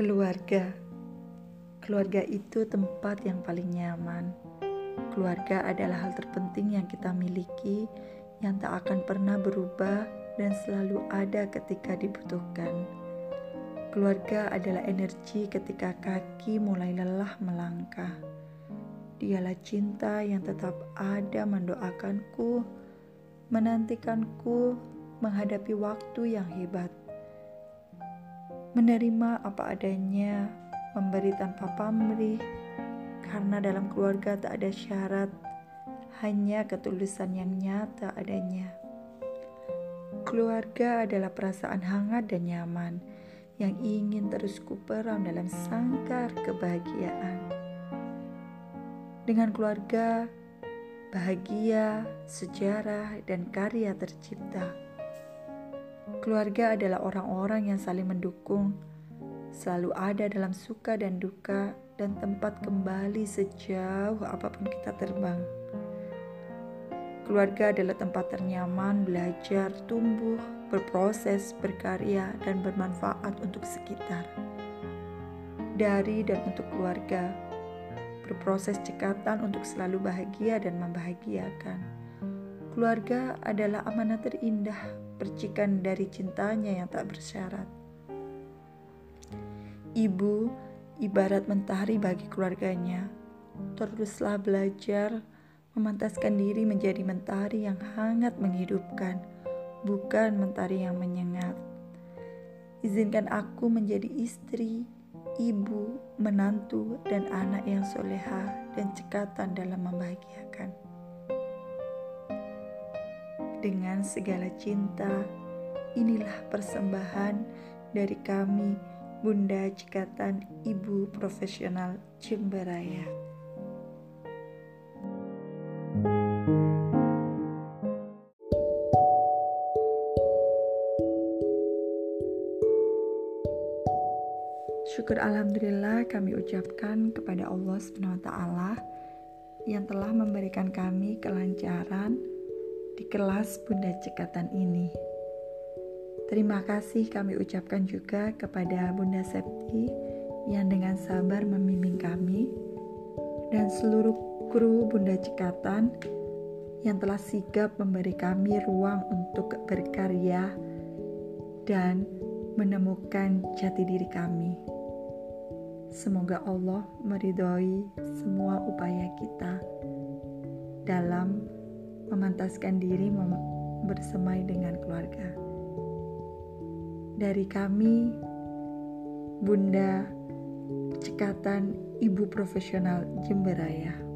Keluarga. Keluarga itu tempat yang paling nyaman. Keluarga adalah hal terpenting yang kita miliki yang tak akan pernah berubah dan selalu ada ketika dibutuhkan. Keluarga adalah energi ketika kaki mulai lelah melangkah. Dialah cinta yang tetap ada mendoakanku, menantikanku menghadapi waktu yang hebat menerima apa adanya, memberi tanpa pamrih, karena dalam keluarga tak ada syarat, hanya ketulusan yang nyata adanya. Keluarga adalah perasaan hangat dan nyaman yang ingin terus kuperam dalam sangkar kebahagiaan. Dengan keluarga, bahagia, sejarah, dan karya tercipta. Keluarga adalah orang-orang yang saling mendukung, selalu ada dalam suka dan duka, dan tempat kembali sejauh apa pun kita terbang. Keluarga adalah tempat ternyaman, belajar, tumbuh, berproses, berkarya, dan bermanfaat untuk sekitar. Dari dan untuk keluarga, berproses cekatan untuk selalu bahagia dan membahagiakan. Keluarga adalah amanah terindah percikan dari cintanya yang tak bersyarat. Ibu ibarat mentari bagi keluarganya. Teruslah belajar memantaskan diri menjadi mentari yang hangat menghidupkan, bukan mentari yang menyengat. Izinkan aku menjadi istri, ibu, menantu, dan anak yang soleha dan cekatan dalam membahagiakan dengan segala cinta. Inilah persembahan dari kami, Bunda Cikatan Ibu Profesional Jemberaya. Syukur Alhamdulillah kami ucapkan kepada Allah SWT yang telah memberikan kami kelancaran di kelas Bunda Cekatan ini. Terima kasih kami ucapkan juga kepada Bunda Septi yang dengan sabar membimbing kami dan seluruh kru Bunda Cekatan yang telah sigap memberi kami ruang untuk berkarya dan menemukan jati diri kami. Semoga Allah meridhoi semua upaya kita dalam memantaskan diri bersemai dengan keluarga. Dari kami, Bunda Cekatan Ibu Profesional Jemberaya.